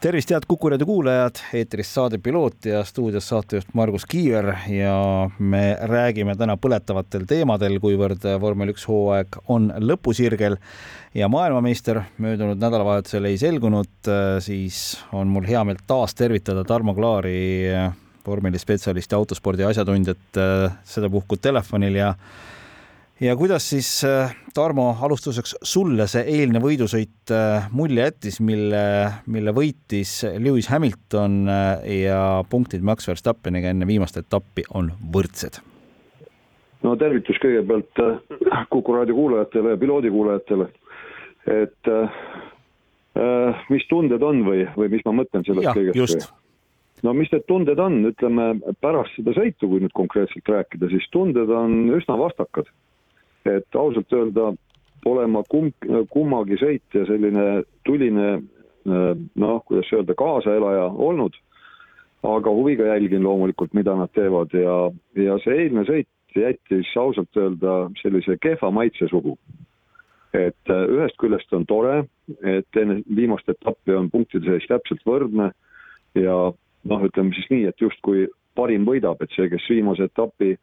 tervist, head Kuku raadio kuulajad, eetris saade Piloot ja stuudios saatejuht Margus Kiiver ja me räägime täna põletavatel teemadel, kuivõrd vormel üks hooaeg on lõpusirgel. Ja maailmameister möödunud nädalavahetusel ei selgunud, siis on mul hea meel taas tervitada Tarmo Klaari, vormelispetsialisti, autospordi asjatundjat sedapuhku telefonil ja ja kuidas siis, äh, Tarmo, alustuseks sulle see eilne võidusõit äh, mulje jättis, mille, mille võitis Lewis Hamilton äh, ja punktid Max Verstappeniga enne viimast etappi on võrdsed? no tervitus kõigepealt Kuku raadio kuulajatele ja piloodi kuulajatele, et äh, mis tunded on või, või mis ma mõtlen sellest kõigest? no mis need tunded on, ütleme pärast seda sõitu, kui nüüd konkreetselt rääkida, siis tunded on üsna vastakad et ausalt öelda pole ma kumb, kummagi sõitja selline tuline noh, kuidas öelda, kaasaelaja olnud, aga huviga jälgin loomulikult, mida nad teevad. Ja, ja see eilne sõit jättis ausalt öelda sellise kehva maitse suhu. et äh, ühest küljest on tore, et enne viimast etappi on punktide seis täpselt võrdne. Ja noh, ütleme siis nii, et justkui parim võidab, et see, kes viimase etapi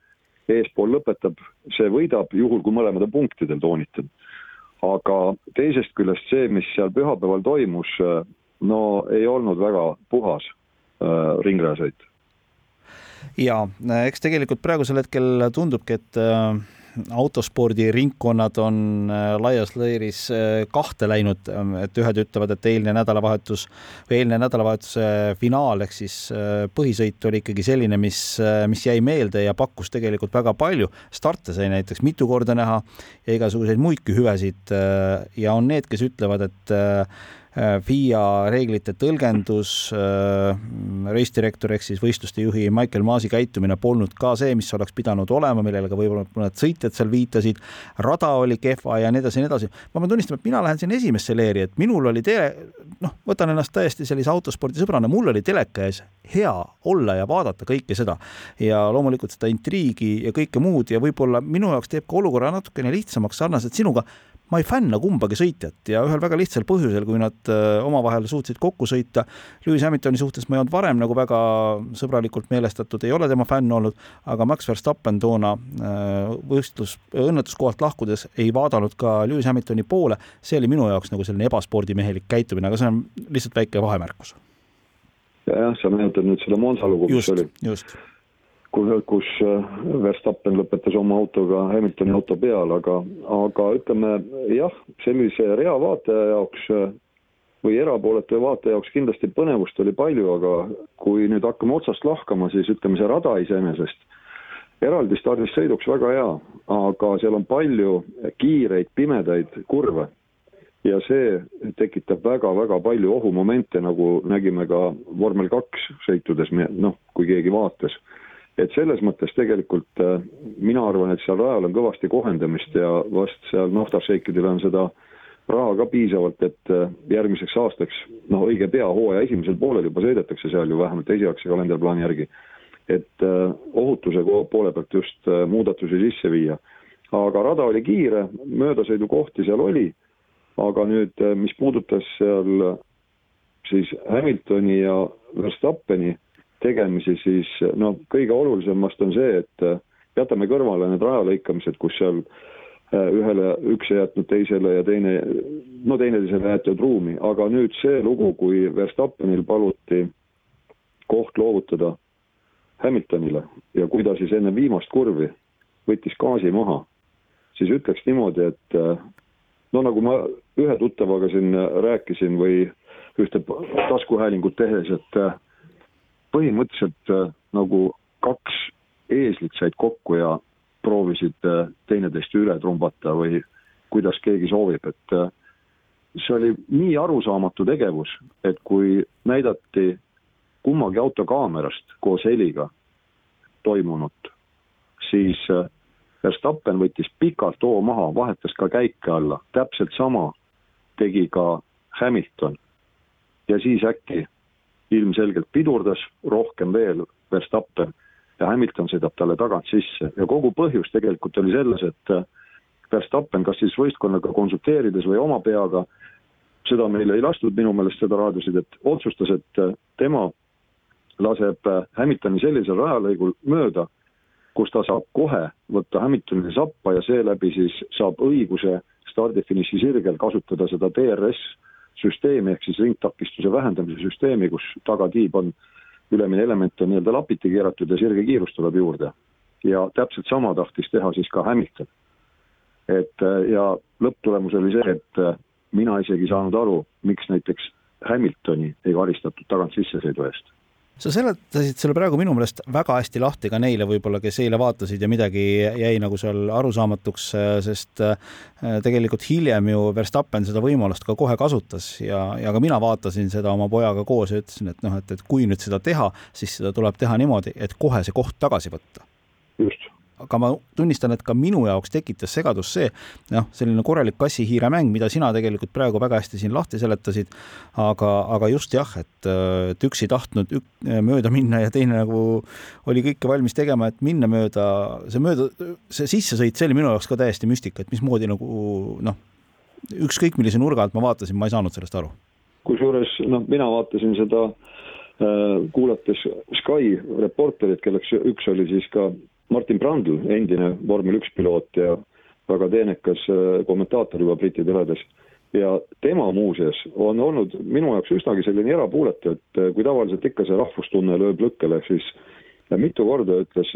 eespool lõpetab, see võidab, juhul kui mõlemal on punktidel, toonitan. aga teisest küljest see, mis seal pühapäeval toimus, no ei olnud väga puhas äh, ringrajasõit. ja eks tegelikult praegusel hetkel tundubki, et äh autospordiringkonnad on äh, laias lõiris äh, kahte läinud, et ühed ütlevad, et eilne nädalavahetus või eilne nädalavahetuse finaal ehk siis äh, põhisõit oli ikkagi selline, mis, mis jäi meelde ja pakkus tegelikult väga palju. starte sai näiteks mitu korda näha ja igasuguseid muidki hüvesid ja on need, kes ütlevad, et FIA reeglite tõlgendus, äh, reisidirektor ehk siis võistluste juhi Michael Maasi käitumine polnud ka see, mis oleks pidanud olema, millele ka võib-olla mõned sõitjad seal viitasid. rada oli kehva ja nii edasi ja nii edasi. ma pean tunnistama, et mina lähen siin esimesse leeri, et minul oli tele, noh, võtan ennast täiesti sellise autospordisõbrana, mul oli teleka ees hea olla ja vaadata kõike seda ja loomulikult seda intriigi ja kõike muud ja võib-olla minu jaoks teeb ka olukorra natukene lihtsamaks sarnaselt sinuga ma ei fänna kumbagi sõitjat ja ühel väga lihtsal põhjusel, kui nad äh, omavahel suutsid kokku sõita. Lewis Hamiltoni suhtes ma ei olnud varem nagu väga sõbralikult meelestatud, ei ole tema fänn olnud, aga Max Verstappen toona äh, võistlus, õnnetuskohalt lahkudes ei vaadanud ka Lewis Hamiltoni poole. see oli minu jaoks nagu selline ebaspordimehelik käitumine, aga see on lihtsalt väike vahemärkus. jah, sa meenutad nüüd seda Monza lugu, mis oli. just kus äh, Verstappen lõpetas oma autoga Hamiltoni auto peal, aga, aga ütleme jah, sellise rea vaataja jaoks äh, või erapooletu vaataja jaoks kindlasti põnevust oli palju, aga kui nüüd hakkame otsast lahkama, siis ütleme, see rada iseenesest eraldi stardissõiduks väga hea, aga seal on palju kiireid pimedaid kurve. Ja see tekitab väga-väga palju ohumomente, nagu nägime ka vormel kaks sõitudes, noh, kui keegi vaatas et selles mõttes tegelikult äh, mina arvan, et seal rajal on kõvasti kohendamist ja vast seal naftašeikidel on seda raha ka piisavalt, et äh, järgmiseks aastaks, noh, õige pea hooaja esimesel poolel juba sõidetakse seal ju vähemalt esialgse kalenderplaani järgi, et äh, ohutuse poole pealt just muudatusi sisse viia. aga rada oli kiire, möödasõidukohti seal oli, aga nüüd, mis puudutas seal siis Hamiltoni ja Verstappeni tegemisi, siis noh, kõige olulisemast on see, et äh, jätame kõrvale need rajalõikamised, kus seal äh, ühele üks jätnud teisele ja teine, no teineteisele jäetud ruumi, aga nüüd see lugu, kui Verstappenil paluti koht loovutada Hamiltonile ja kui ta siis enne viimast kurvi võttis gaasi maha, siis ütleks niimoodi, et äh, no nagu ma ühe tuttavaga siin rääkisin või ühte taskuhäälingut tehes, et põhimõtteliselt äh, nagu kaks eeslit said kokku ja proovisid äh, teineteist üle trumbata või kuidas keegi soovib, et äh, see oli nii arusaamatu tegevus, et kui näidati kummagi auto kaamerast koos heliga toimunut, siis Verstappen võttis pikalt hoo maha, vahetas ka käike alla, täpselt sama tegi ka Hamilton. ja siis äkki ilmselgelt pidurdas rohkem veel Verstappen ja Hamilton sõidab talle tagant sisse. Ja kogu põhjus tegelikult oli selles, et äh, Verstappen kas siis võistkonnaga konsulteerides või oma peaga, seda meile ei lastud minu meelest seda raadiosidet, otsustas, et äh, tema laseb äh, Hamiltoni sellisel rajalõigul mööda, kus ta saab kohe võtta Hamiltonile sappa ja seeläbi siis saab õiguse stardifiniši sirgel kasutada seda DRS süsteemi ehk siis ringtakistuse vähendamise süsteemi, kus tagatiib on ülemine element on nii-öelda lapiti keeratud ja sirge kiirus tuleb juurde. ja täpselt sama tahtis teha siis ka Hamilton. et äh, ja lõpptulemus oli see, et äh, mina isegi ei saanud aru, miks näiteks Hamiltoni ei karistatud tagant sissesõidu eest sa seletasid selle praegu minu meelest väga hästi lahti ka neile võib-olla, kes eile vaatasid ja midagi jäi nagu seal arusaamatuks, sest äh, tegelikult hiljem ju Verstappen seda võimalust ka kohe kasutas ja, ja ka mina vaatasin seda oma pojaga koos ja ütlesin, et noh, et, et kui nüüd seda teha, siis seda tuleb teha niimoodi, et kohe see koht tagasi võtta. just aga ma tunnistan, et ka minu jaoks tekitas segadust see, noh, selline korralik kassi-hiire mäng, mida sina tegelikult praegu väga hästi siin lahti seletasid, aga, aga just jah, et, et üks ei tahtnud ük, mööda minna ja teine nagu oli kõike valmis tegema, et minna mööda, see mööda, see sissesõit, see oli minu jaoks ka täiesti müstika, et mismoodi nagu noh, ükskõik millise nurga alt ma vaatasin, ma ei saanud sellest aru. kusjuures noh, mina vaatasin seda äh, kuulates Sky reporterit, kelleks üks oli siis ka Martin Brandl, endine vormel üks piloot ja väga teenekas äh, kommentaator juba Briti teledes ja tema muuseas on olnud minu jaoks üsnagi selline erapooletu, et äh, kui tavaliselt ikka see rahvustunne lööb lõkkele, siis äh, mitu korda ütles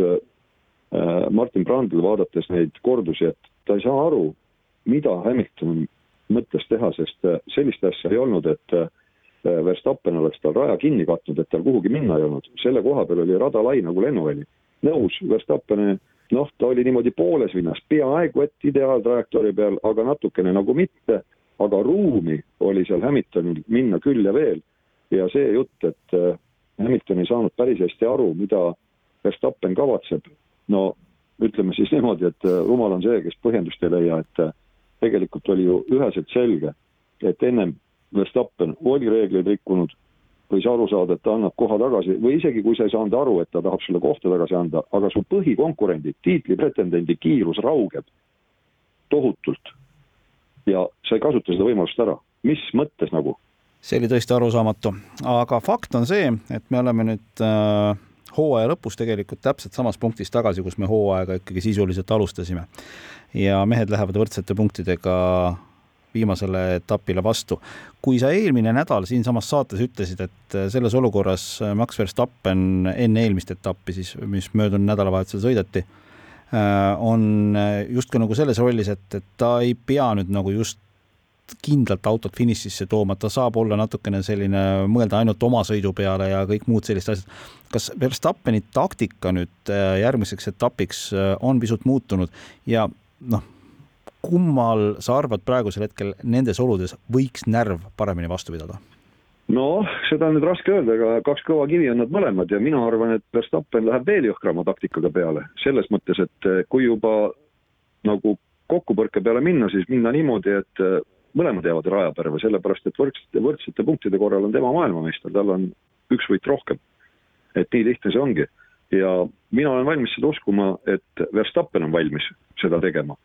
Martin Brandl, vaadates neid kordusi, et ta ei saa aru, mida Hamilton mõtles teha, sest sellist asja ei olnud, et Verstappen oleks tal raja kinni katnud, et tal kuhugi minna ei olnud, selle koha peal oli rada lai nagu lennuväli nõus, Verstappen noh, ta oli niimoodi pooles vinnas, peaaegu et ideaaltrajektoori peal, aga natukene nagu mitte, aga ruumi oli seal Hamiltonil minna küll ja veel. ja see jutt, et äh, Hamilton ei saanud päris hästi aru, mida Verstappen kavatseb, no ütleme siis niimoodi, et äh, rumal on see, kes põhjendust ei leia, et äh, tegelikult oli ju üheselt selge, et ennem Verstappen oli reegleid rikkunud võis aru saada, et ta annab koha tagasi või isegi kui sa ei saanud aru, et ta tahab sulle kohta tagasi anda, aga su põhikonkurendid, tiitlipretendendi kiirus raugeb tohutult. ja sa ei kasuta seda võimalust ära, mis mõttes nagu? see oli tõesti arusaamatu, aga fakt on see, et me oleme nüüd äh, hooaja lõpus tegelikult täpselt samas punktis tagasi, kus me hooaega ikkagi sisuliselt alustasime. ja mehed lähevad võrdsete punktidega viimasele etapile vastu. kui sa eelmine nädal siinsamas saates ütlesid, et selles olukorras Max Verstappen enne eelmist etappi siis, mis möödunud nädalavahetusel sõideti, on justkui nagu selles rollis, et, et ta ei pea nüüd nagu just kindlalt autot finišisse tooma, ta saab olla natukene selline, mõelda ainult oma sõidu peale ja kõik muud sellised asjad. kas Verstappeni taktika nüüd järgmiseks etapiks on pisut muutunud ja noh kummal sa arvad praegusel hetkel nendes oludes võiks närv paremini vastu pidada? noh, seda on nüüd raske öelda, aga kaks kõva kivi on nad mõlemad ja mina arvan, et Verstappen läheb veel jõhkrama taktikaga peale, selles mõttes, et eh, kui juba nagu kokkupõrke peale minna, siis minna niimoodi, et eh, mõlemad jäävad rajaperve, sellepärast et võrdsete, võrdsete punktide korral on tema maailmameister, tal on üks võit rohkem. et nii lihtne see ongi. ja mina olen valmis seda uskuma, et Verstappen on valmis seda tegema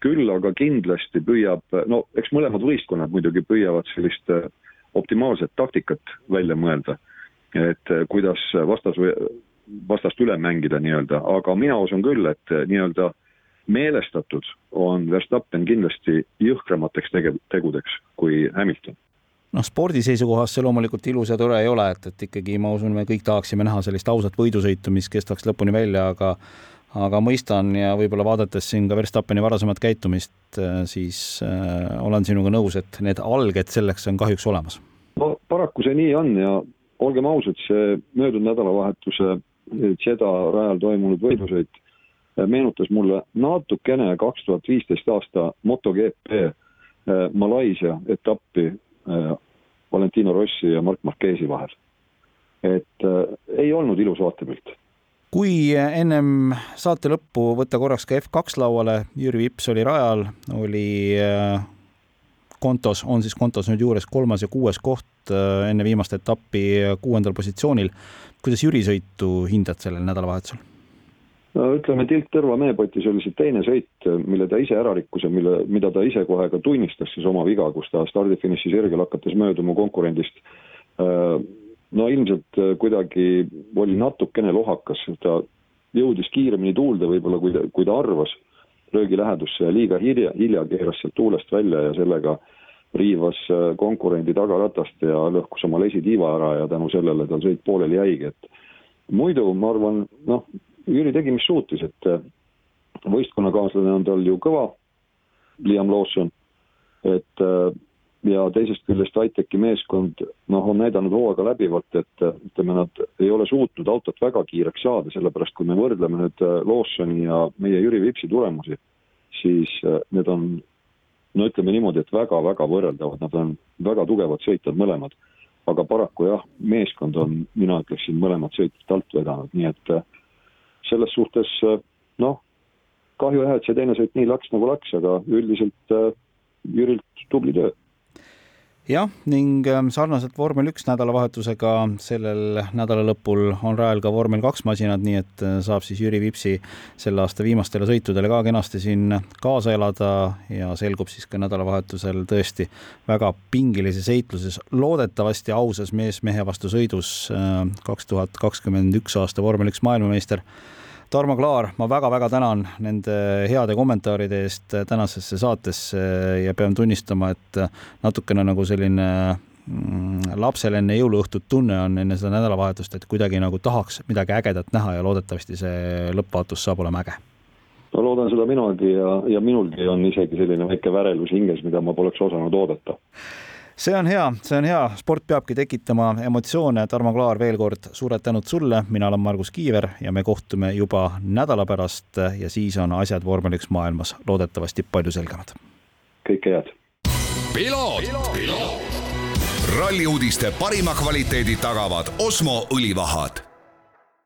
küll aga kindlasti püüab, no eks mõlemad võistkonnad muidugi püüavad sellist äh, optimaalset taktikat välja mõelda, et äh, kuidas vastas, vastast üle mängida nii-öelda, aga mina usun küll, et nii-öelda meelestatud on Verstappen kindlasti jõhkramateks tege-, tegudeks kui Hamilton. Noh, spordi seisukohast see loomulikult ilus ja tore ei ole, et, et ikkagi ma usun, me kõik tahaksime näha sellist ausat võidusõitu, mis kestaks lõpuni välja, aga aga mõistan ja võib-olla vaadates siin ka Verstappeni varasemat käitumist, äh, siis äh, olen sinuga nõus, et need alged selleks on kahjuks olemas. no paraku see nii on ja olgem ausad, see möödunud nädalavahetuse Jeddah rajal toimunud võidusõit äh, meenutas mulle natukene kaks tuhat viisteist aasta MotoGP Malaisia etappi Valentino Rossi ja Mark Marquez'i vahel. et ei olnud ilus vaatepilt kui ennem saate lõppu võtta korraks ka F2 lauale, Jüri Vips oli rajal, oli äh, kontos, on siis kontos nüüd juures kolmas ja kuues koht enne viimast etappi kuuendal positsioonil. kuidas Jüri sõitu hindad sellel nädalavahetusel? no ütleme, tilk tõrva meepotis oli see teine sõit, mille ta ise ära rikkus ja mille, mida ta ise kohe ka tunnistas siis oma viga, kus ta stardifiniši sirgel hakates mööduma konkurendist. No ilmselt kuidagi oli natukene lohakas, ta jõudis kiiremini tuulde võib-olla, kui ta, kui ta arvas, löögi lähedusse ja liiga hilja, hilja keeras sealt tuulest välja ja sellega riivas konkurendi tagaratast ja lõhkus oma lesitiiva ära ja tänu sellele tal sõit pooleli jäigi, et muidu ma arvan, noh, Jüri tegi, mis suutis, et äh, võistkonnakaaslane on tal ju kõva, Liam Lawson, et äh, ja teisest küljest ITEC-i meeskond noh, on näidanud hooaega läbivalt, et äh, ütleme, nad ei ole suutnud autot väga kiireks saada, sellepärast kui me võrdleme nüüd Lawsoni ja meie Jüri Vipsi tulemusi, siis need on no ütleme niimoodi, et väga-väga võrreldavad, nad on väga tugevad sõitjad mõlemad. aga paraku jah, meeskond on, mina ütleksin, mõlemad sõitjad alt vedanud, nii et äh, selles suhtes noh, kahju jah, et see teine sõit nii läks, nagu läks, aga üldiselt äh, Jürilt tubli töö jah, ning ähm, sarnaselt vormel üks nädalavahetusega sellel nädala lõpul on rajal ka vormel kaks masinad, nii et äh, saab siis Jüri Vipsi selle aasta viimastele sõitudele ka kenasti siin kaasa elada ja selgub siis ka nädalavahetusel tõesti väga pingilises heitluses, loodetavasti ausas mees mehe vastu sõidus äh, kaks tuhat kakskümmend üks aasta vormel üks maailmameister Tarmo Klaar, ma väga-väga tänan nende heade kommentaaride eest tänasesse saatesse ja pean tunnistama, et natukene nagu selline mm, lapsel enne jõuluõhtut tunne on enne seda nädalavahetust, et kuidagi nagu tahaks midagi ägedat näha ja loodetavasti see lõppvaatus saab olema äge. No loodan seda minagi ja, ja minulgi on isegi selline väike värelus hinges, mida ma poleks osanud oodata see on hea, see on hea, sport peabki tekitama emotsioone. Tarmo Klaar, veel kord suured tänud sulle, mina olen Margus Kiiver ja me kohtume juba nädala pärast. Ja siis on asjad vormel üks maailmas. Loodetavasti palju selgemad. kõike head. ralli uudiste parima kvaliteedi tagavad Osmo õlivahad